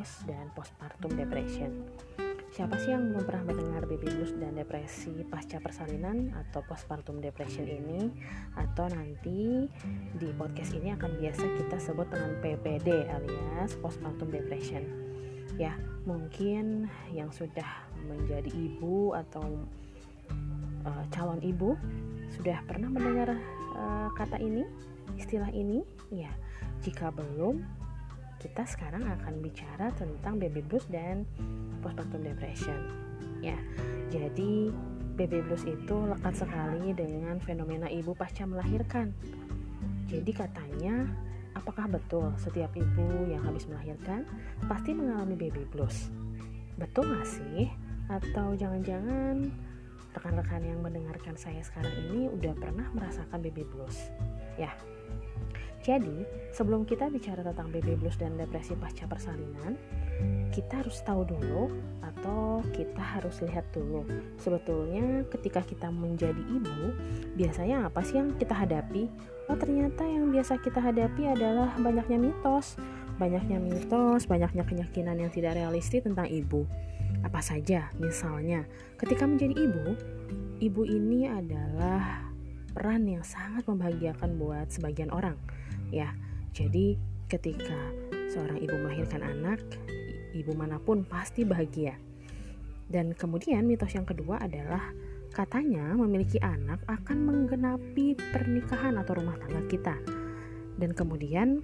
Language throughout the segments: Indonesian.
blues dan postpartum depression. Siapa sih yang belum pernah mendengar baby blues dan depresi pasca persalinan atau postpartum depression ini? Atau nanti di podcast ini akan biasa kita sebut dengan PPD alias postpartum depression. Ya, mungkin yang sudah menjadi ibu atau uh, calon ibu sudah pernah mendengar uh, kata ini? istilah ini? Ya, jika belum, kita sekarang akan bicara tentang baby blues dan postpartum depression. Ya, jadi baby blues itu lekat sekali dengan fenomena ibu pasca melahirkan. Jadi katanya, apakah betul setiap ibu yang habis melahirkan pasti mengalami baby blues? Betul gak sih? Atau jangan-jangan rekan-rekan yang mendengarkan saya sekarang ini udah pernah merasakan baby blues? Ya, jadi, sebelum kita bicara tentang baby blues dan depresi pasca persalinan, kita harus tahu dulu atau kita harus lihat dulu. Sebetulnya ketika kita menjadi ibu biasanya apa sih yang kita hadapi? Oh ternyata yang biasa kita hadapi adalah banyaknya mitos. Banyaknya mitos banyaknya keyakinan yang tidak realistis tentang ibu. Apa saja? Misalnya ketika menjadi ibu ibu ini adalah peran yang sangat membahagiakan buat sebagian orang ya jadi ketika seorang ibu melahirkan anak ibu mana pun pasti bahagia. Dan kemudian mitos yang kedua adalah katanya memiliki anak akan menggenapi pernikahan atau rumah tangga kita. Dan kemudian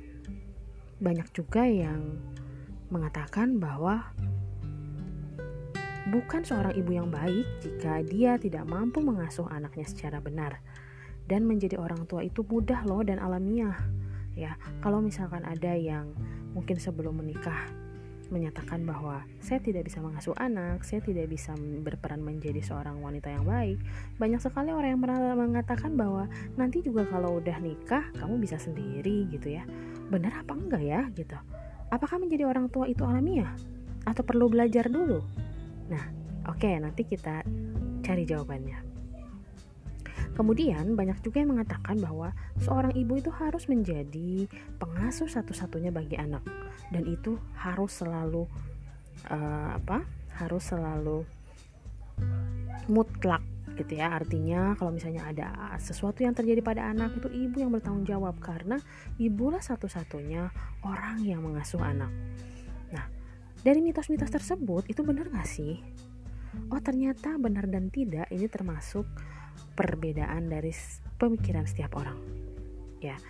banyak juga yang mengatakan bahwa bukan seorang ibu yang baik jika dia tidak mampu mengasuh anaknya secara benar. Dan menjadi orang tua itu mudah loh dan alamiah ya kalau misalkan ada yang mungkin sebelum menikah menyatakan bahwa saya tidak bisa mengasuh anak, saya tidak bisa berperan menjadi seorang wanita yang baik. Banyak sekali orang yang mengatakan bahwa nanti juga kalau udah nikah kamu bisa sendiri gitu ya. Benar apa enggak ya gitu? Apakah menjadi orang tua itu alamiah atau perlu belajar dulu? Nah, oke okay, nanti kita cari jawabannya. Kemudian banyak juga yang mengatakan bahwa seorang ibu itu harus menjadi pengasuh satu-satunya bagi anak. Dan itu harus selalu uh, apa? harus selalu mutlak gitu ya. Artinya kalau misalnya ada sesuatu yang terjadi pada anak itu ibu yang bertanggung jawab. Karena ibulah satu-satunya orang yang mengasuh anak. Nah dari mitos-mitos tersebut itu benar gak sih? Oh ternyata benar dan tidak ini termasuk perbedaan dari pemikiran setiap orang. Ya.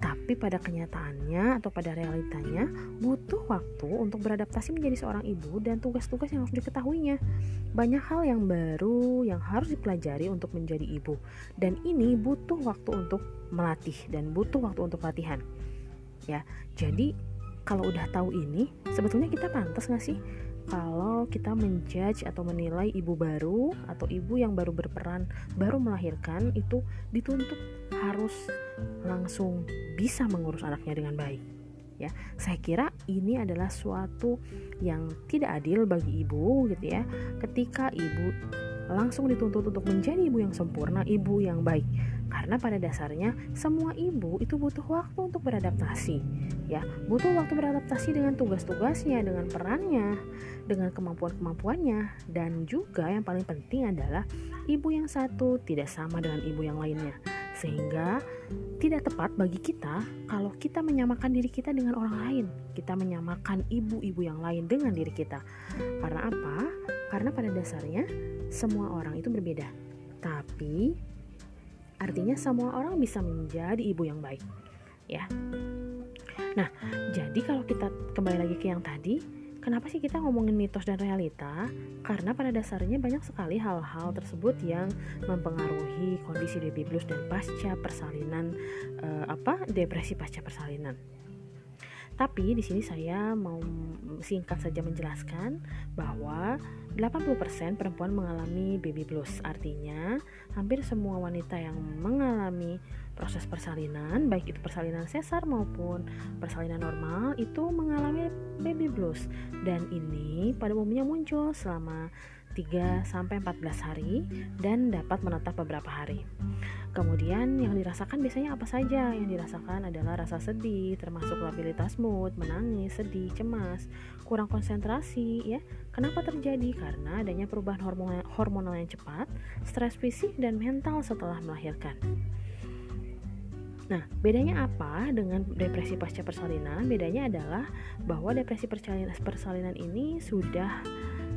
Tapi pada kenyataannya atau pada realitanya butuh waktu untuk beradaptasi menjadi seorang ibu dan tugas-tugas yang harus diketahuinya. Banyak hal yang baru yang harus dipelajari untuk menjadi ibu dan ini butuh waktu untuk melatih dan butuh waktu untuk latihan. Ya, jadi kalau udah tahu ini, sebetulnya kita pantas nggak sih kalau kita menjudge atau menilai ibu baru atau ibu yang baru berperan baru melahirkan itu dituntut harus langsung bisa mengurus anaknya dengan baik ya. Saya kira ini adalah suatu yang tidak adil bagi ibu gitu ya. Ketika ibu langsung dituntut untuk menjadi ibu yang sempurna ibu yang baik karena pada dasarnya semua ibu itu butuh waktu untuk beradaptasi. Ya, butuh waktu beradaptasi dengan tugas-tugasnya, dengan perannya, dengan kemampuan-kemampuannya dan juga yang paling penting adalah ibu yang satu tidak sama dengan ibu yang lainnya. Sehingga tidak tepat bagi kita kalau kita menyamakan diri kita dengan orang lain. Kita menyamakan ibu-ibu yang lain dengan diri kita. Karena apa? Karena pada dasarnya semua orang itu berbeda. Tapi Artinya semua orang bisa menjadi ibu yang baik. Ya. Nah, jadi kalau kita kembali lagi ke yang tadi, kenapa sih kita ngomongin mitos dan realita? Karena pada dasarnya banyak sekali hal-hal tersebut yang mempengaruhi kondisi baby blues dan pasca persalinan eh, apa depresi pasca persalinan. Tapi di sini saya mau singkat saja menjelaskan bahwa 80% perempuan mengalami baby blues. Artinya, hampir semua wanita yang mengalami proses persalinan, baik itu persalinan sesar maupun persalinan normal itu mengalami baby blues. Dan ini pada umumnya muncul selama 3 sampai 14 hari dan dapat menetap beberapa hari. Kemudian yang dirasakan biasanya apa saja? Yang dirasakan adalah rasa sedih, termasuk labilitas mood, menangis, sedih, cemas, kurang konsentrasi ya. Kenapa terjadi? Karena adanya perubahan hormonal, yang cepat, stres fisik dan mental setelah melahirkan. Nah, bedanya apa dengan depresi pasca persalinan? Bedanya adalah bahwa depresi persalinan ini sudah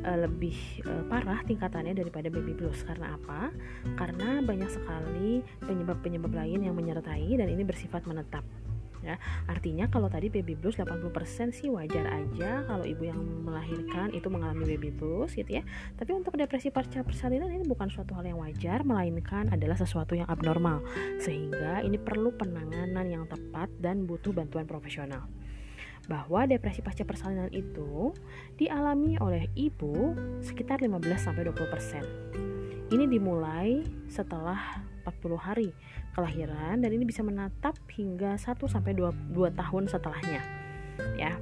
uh, lebih uh, parah tingkatannya daripada baby blues. Karena apa? Karena banyak sekali penyebab-penyebab lain yang menyertai dan ini bersifat menetap ya artinya kalau tadi baby blues 80% sih wajar aja kalau ibu yang melahirkan itu mengalami baby blues gitu ya tapi untuk depresi pasca persalinan ini bukan suatu hal yang wajar melainkan adalah sesuatu yang abnormal sehingga ini perlu penanganan yang tepat dan butuh bantuan profesional bahwa depresi pasca persalinan itu dialami oleh ibu sekitar 15-20%. Ini dimulai setelah 40 hari kelahiran dan ini bisa menatap hingga 1 sampai 2, 2 tahun setelahnya. Ya.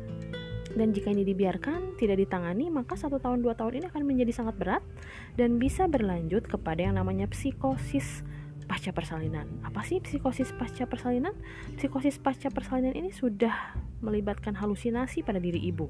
Dan jika ini dibiarkan tidak ditangani, maka satu tahun dua tahun ini akan menjadi sangat berat dan bisa berlanjut kepada yang namanya psikosis pasca persalinan. Apa sih psikosis pasca persalinan? Psikosis pasca persalinan ini sudah melibatkan halusinasi pada diri ibu.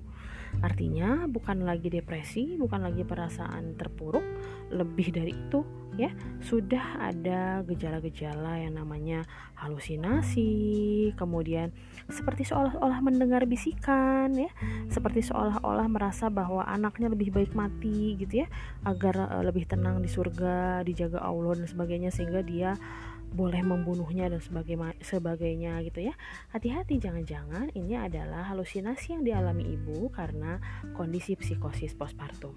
Artinya bukan lagi depresi, bukan lagi perasaan terpuruk, lebih dari itu ya sudah ada gejala-gejala yang namanya halusinasi kemudian seperti seolah-olah mendengar bisikan ya seperti seolah-olah merasa bahwa anaknya lebih baik mati gitu ya agar uh, lebih tenang di surga dijaga Allah dan sebagainya sehingga dia boleh membunuhnya dan sebagainya gitu ya. Hati-hati jangan-jangan ini adalah halusinasi yang dialami ibu karena kondisi psikosis postpartum.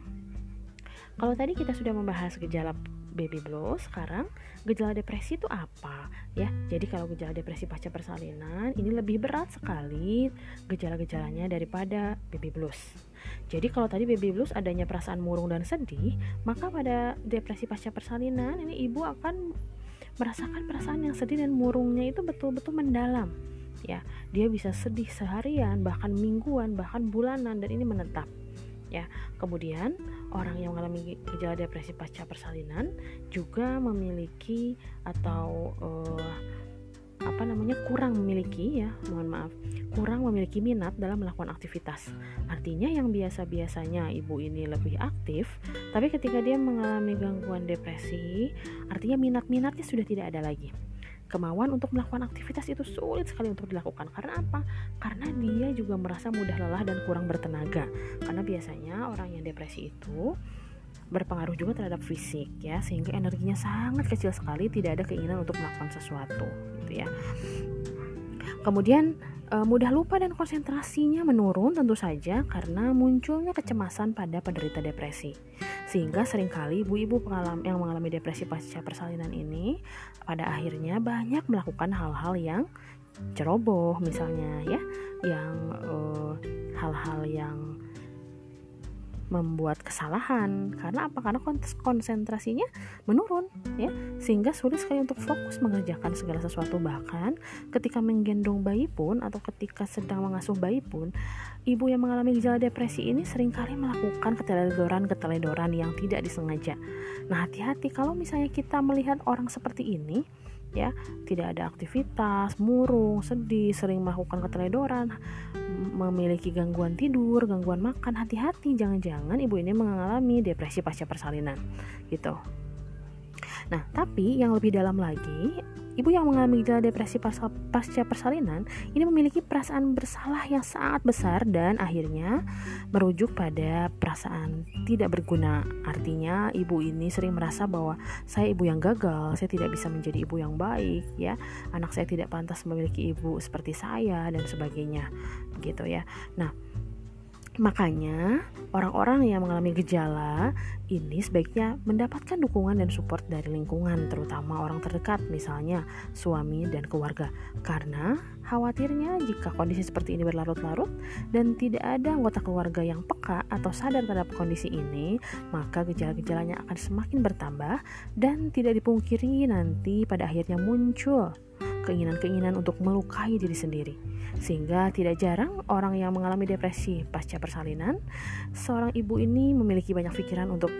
Kalau tadi kita sudah membahas gejala baby blues, sekarang gejala depresi itu apa? Ya, jadi kalau gejala depresi pasca persalinan ini lebih berat sekali gejala-gejalanya daripada baby blues. Jadi kalau tadi baby blues adanya perasaan murung dan sedih, maka pada depresi pasca persalinan ini ibu akan merasakan perasaan yang sedih dan murungnya itu betul-betul mendalam. Ya, dia bisa sedih seharian, bahkan mingguan, bahkan bulanan dan ini menetap ya. Kemudian orang yang mengalami gejala depresi pasca persalinan juga memiliki atau uh, apa namanya kurang memiliki ya mohon maaf kurang memiliki minat dalam melakukan aktivitas artinya yang biasa biasanya ibu ini lebih aktif tapi ketika dia mengalami gangguan depresi artinya minat minatnya sudah tidak ada lagi kemauan untuk melakukan aktivitas itu sulit sekali untuk dilakukan karena apa? Karena dia juga merasa mudah lelah dan kurang bertenaga. Karena biasanya orang yang depresi itu berpengaruh juga terhadap fisik ya sehingga energinya sangat kecil sekali tidak ada keinginan untuk melakukan sesuatu gitu ya. Kemudian e, mudah lupa dan konsentrasinya menurun tentu saja karena munculnya kecemasan pada penderita depresi. Sehingga sering kali ibu-ibu yang mengalami depresi pasca persalinan ini pada akhirnya banyak melakukan hal-hal yang ceroboh misalnya ya, yang eh, hal-hal uh, yang membuat kesalahan. Karena apa? Karena konsentrasinya menurun ya. Sehingga sulit sekali untuk fokus mengerjakan segala sesuatu. Bahkan ketika menggendong bayi pun atau ketika sedang mengasuh bayi pun ibu yang mengalami gejala depresi ini sering kali melakukan keteledoran-keteledoran yang tidak disengaja. Nah hati-hati kalau misalnya kita melihat orang seperti ini ya. Tidak ada aktivitas murung sedih sering melakukan keteledoran memiliki gangguan tidur gangguan makan. Hati-hati jangan-jangan ibu ini mengalami depresi pasca persalinan gitu. Nah, tapi yang lebih dalam lagi, ibu yang mengalami gejala depresi pasca, persalinan ini memiliki perasaan bersalah yang sangat besar dan akhirnya merujuk pada perasaan tidak berguna. Artinya, ibu ini sering merasa bahwa saya ibu yang gagal, saya tidak bisa menjadi ibu yang baik, ya. Anak saya tidak pantas memiliki ibu seperti saya dan sebagainya. Gitu ya. Nah, Makanya, orang-orang yang mengalami gejala ini sebaiknya mendapatkan dukungan dan support dari lingkungan, terutama orang terdekat, misalnya suami dan keluarga. Karena khawatirnya jika kondisi seperti ini berlarut-larut dan tidak ada anggota keluarga yang peka atau sadar terhadap kondisi ini, maka gejala-gejalanya akan semakin bertambah dan tidak dipungkiri nanti pada akhirnya muncul keinginan-keinginan untuk melukai diri sendiri. Sehingga tidak jarang orang yang mengalami depresi pasca persalinan, seorang ibu ini memiliki banyak pikiran untuk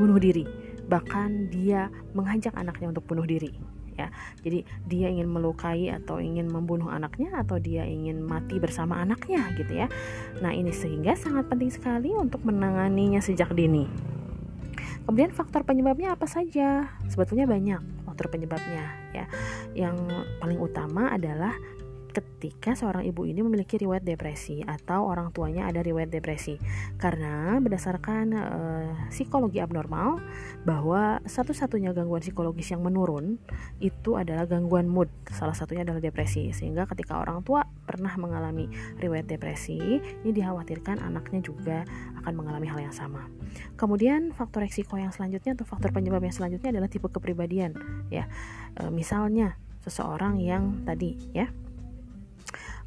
bunuh diri. Bahkan dia mengajak anaknya untuk bunuh diri. ya jadi dia ingin melukai atau ingin membunuh anaknya atau dia ingin mati bersama anaknya gitu ya nah ini sehingga sangat penting sekali untuk menanganinya sejak dini kemudian faktor penyebabnya apa saja sebetulnya banyak faktor penyebabnya ya. Yang paling utama adalah ketika seorang ibu ini memiliki riwayat depresi atau orang tuanya ada riwayat depresi. Karena berdasarkan uh, psikologi abnormal bahwa satu-satunya gangguan psikologis yang menurun itu adalah gangguan mood. Salah satunya adalah depresi. Sehingga ketika orang tua pernah mengalami riwayat depresi ini dikhawatirkan anaknya juga akan mengalami hal yang sama. Kemudian faktor resiko yang selanjutnya atau faktor penyebab yang selanjutnya adalah tipe kepribadian ya. E, misalnya seseorang yang tadi ya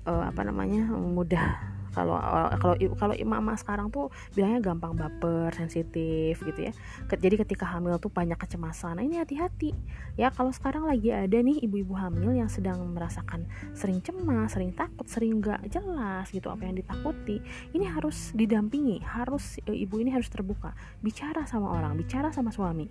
uh, apa namanya mudah. Kalau kalau kalau mama sekarang tuh bilangnya gampang baper sensitif gitu ya. Jadi ketika hamil tuh banyak kecemasan. Nah ini hati-hati. Ya kalau sekarang lagi ada nih ibu-ibu hamil yang sedang merasakan sering cemas sering takut sering nggak jelas gitu apa yang ditakuti ini harus didampingi. Harus ibu ini harus terbuka. Bicara sama orang bicara sama suami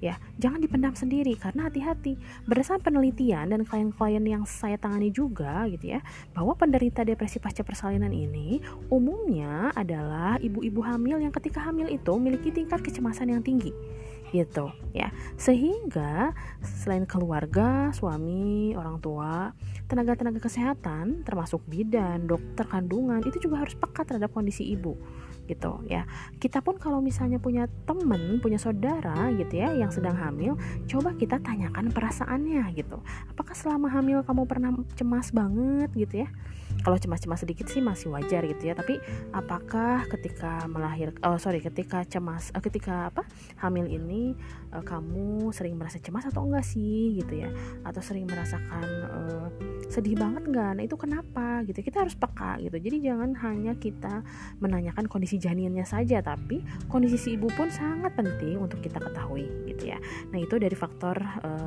ya jangan dipendam sendiri karena hati-hati. Berdasarkan penelitian dan klien-klien yang saya tangani juga gitu ya bahwa penderita depresi pasca persalinan ini umumnya adalah ibu-ibu hamil yang ketika hamil itu memiliki tingkat kecemasan yang tinggi gitu ya. Sehingga selain keluarga suami orang tua tenaga-tenaga kesehatan termasuk bidan dokter kandungan itu juga harus peka terhadap kondisi ibu gitu ya. Kita pun kalau misalnya punya temen punya saudara gitu ya yang sedang hamil coba kita tanyakan perasaannya gitu. Apakah selama hamil kamu pernah cemas banget gitu ya kalau cemas-cemas sedikit sih masih wajar gitu ya. Tapi apakah ketika melahir oh sorry ketika cemas uh, ketika apa hamil ini uh, kamu sering merasa cemas atau enggak sih gitu ya? Atau sering merasakan uh, sedih banget enggak? Nah itu kenapa gitu? Kita harus peka gitu. Jadi jangan hanya kita menanyakan kondisi janinnya saja tapi kondisi si ibu pun sangat penting untuk kita ketahui gitu ya. Nah itu dari faktor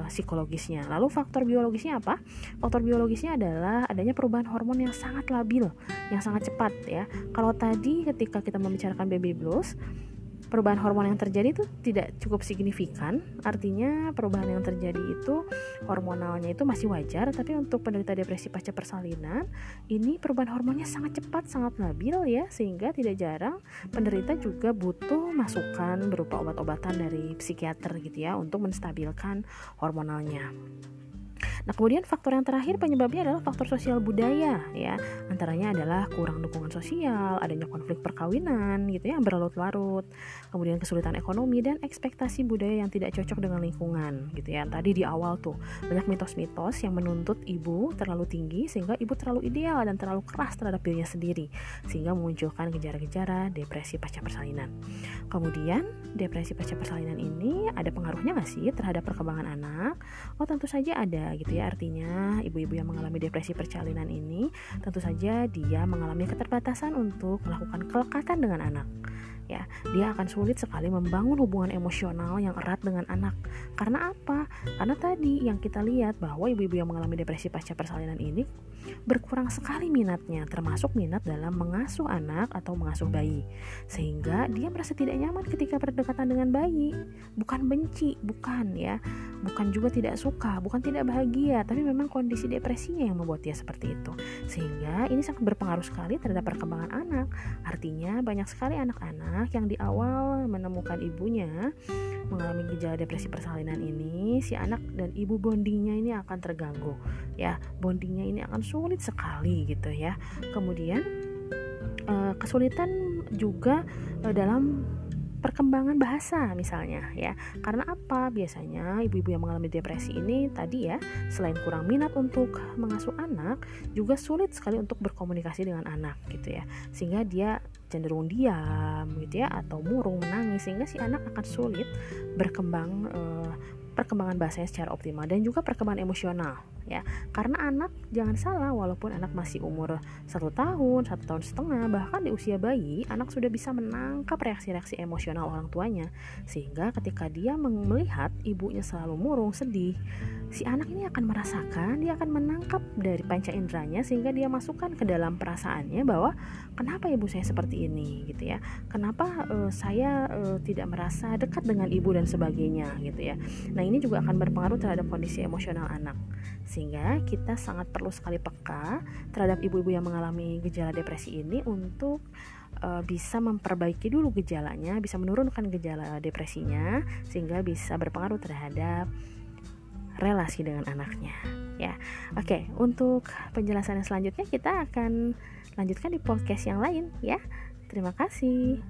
psikologisnya. Lalu faktor biologisnya apa? Faktor biologisnya adalah adanya perubahan hormon yang sangat labil, yang sangat cepat ya. Kalau tadi ketika kita membicarakan baby blues, perubahan hormon yang terjadi itu tidak cukup signifikan. Artinya perubahan yang terjadi itu hormonalnya itu masih wajar, tapi untuk penderita depresi pasca persalinan, ini perubahan hormonnya sangat cepat, sangat labil ya, sehingga tidak jarang penderita juga butuh masukan berupa obat-obatan dari psikiater gitu ya untuk menstabilkan hormonalnya. Nah, kemudian faktor yang terakhir penyebabnya adalah faktor sosial budaya ya. Antaranya adalah kurang dukungan sosial, adanya konflik perkawinan gitu ya berlarut-larut, kemudian kesulitan ekonomi dan ekspektasi budaya yang tidak cocok dengan lingkungan gitu ya. Tadi di awal tuh banyak mitos-mitos yang menuntut ibu terlalu tinggi sehingga ibu terlalu ideal dan terlalu keras terhadap dirinya sendiri sehingga memunculkan gejala-gejala depresi pasca persalinan. Kemudian depresi pasca persalinan ini ada pengaruhnya nggak sih terhadap perkembangan anak? Oh tentu saja ada gitu ya artinya ibu-ibu yang mengalami depresi percalinan ini tentu saja dia mengalami keterbatasan untuk melakukan kelekatan dengan anak ya dia akan sulit sekali membangun hubungan emosional yang erat dengan anak. Karena apa? Karena tadi yang kita lihat bahwa ibu-ibu yang mengalami depresi pasca persalinan ini berkurang sekali minatnya termasuk minat dalam mengasuh anak atau mengasuh bayi. Sehingga dia merasa tidak nyaman ketika berdekatan dengan bayi. Bukan benci bukan ya. Bukan juga tidak suka bukan tidak bahagia tapi memang kondisi depresinya yang membuat dia seperti itu. Sehingga ini sangat berpengaruh sekali terhadap perkembangan anak. Artinya banyak sekali anak-anak yang di awal menemukan ibunya mengalami gejala depresi persalinan ini si anak dan ibu bondingnya ini akan terganggu ya. Bondingnya ini akan sulit sekali gitu ya. Kemudian uh, kesulitan juga uh, dalam perkembangan bahasa misalnya ya. Karena apa? Biasanya ibu-ibu yang mengalami depresi ini tadi ya selain kurang minat untuk mengasuh anak juga sulit sekali untuk berkomunikasi dengan anak gitu ya. Sehingga dia cenderung diam gitu ya atau murung menangis sehingga si anak akan sulit berkembang uh, perkembangan bahasanya secara optimal dan juga perkembangan emosional ya. Karena anak jangan salah walaupun anak masih umur satu tahun satu tahun setengah bahkan di usia bayi anak sudah bisa menangkap reaksi-reaksi emosional orang tuanya. Sehingga ketika dia melihat ibunya selalu murung sedih si anak ini akan merasakan dia akan menangkap dari panca inderanya sehingga dia masukkan ke dalam perasaannya bahwa kenapa ibu saya seperti ini? gitu ya. Kenapa uh, saya uh, tidak merasa dekat dengan ibu dan sebagainya? gitu ya. Nah ini juga akan berpengaruh terhadap kondisi emosional anak sehingga kita sangat perlu sekali peka terhadap ibu-ibu yang mengalami gejala depresi ini untuk uh, bisa memperbaiki dulu gejalanya bisa menurunkan gejala depresinya sehingga bisa berpengaruh terhadap relasi dengan anaknya. Ya oke untuk penjelasan yang selanjutnya kita akan lanjutkan di podcast yang lain ya. Terima kasih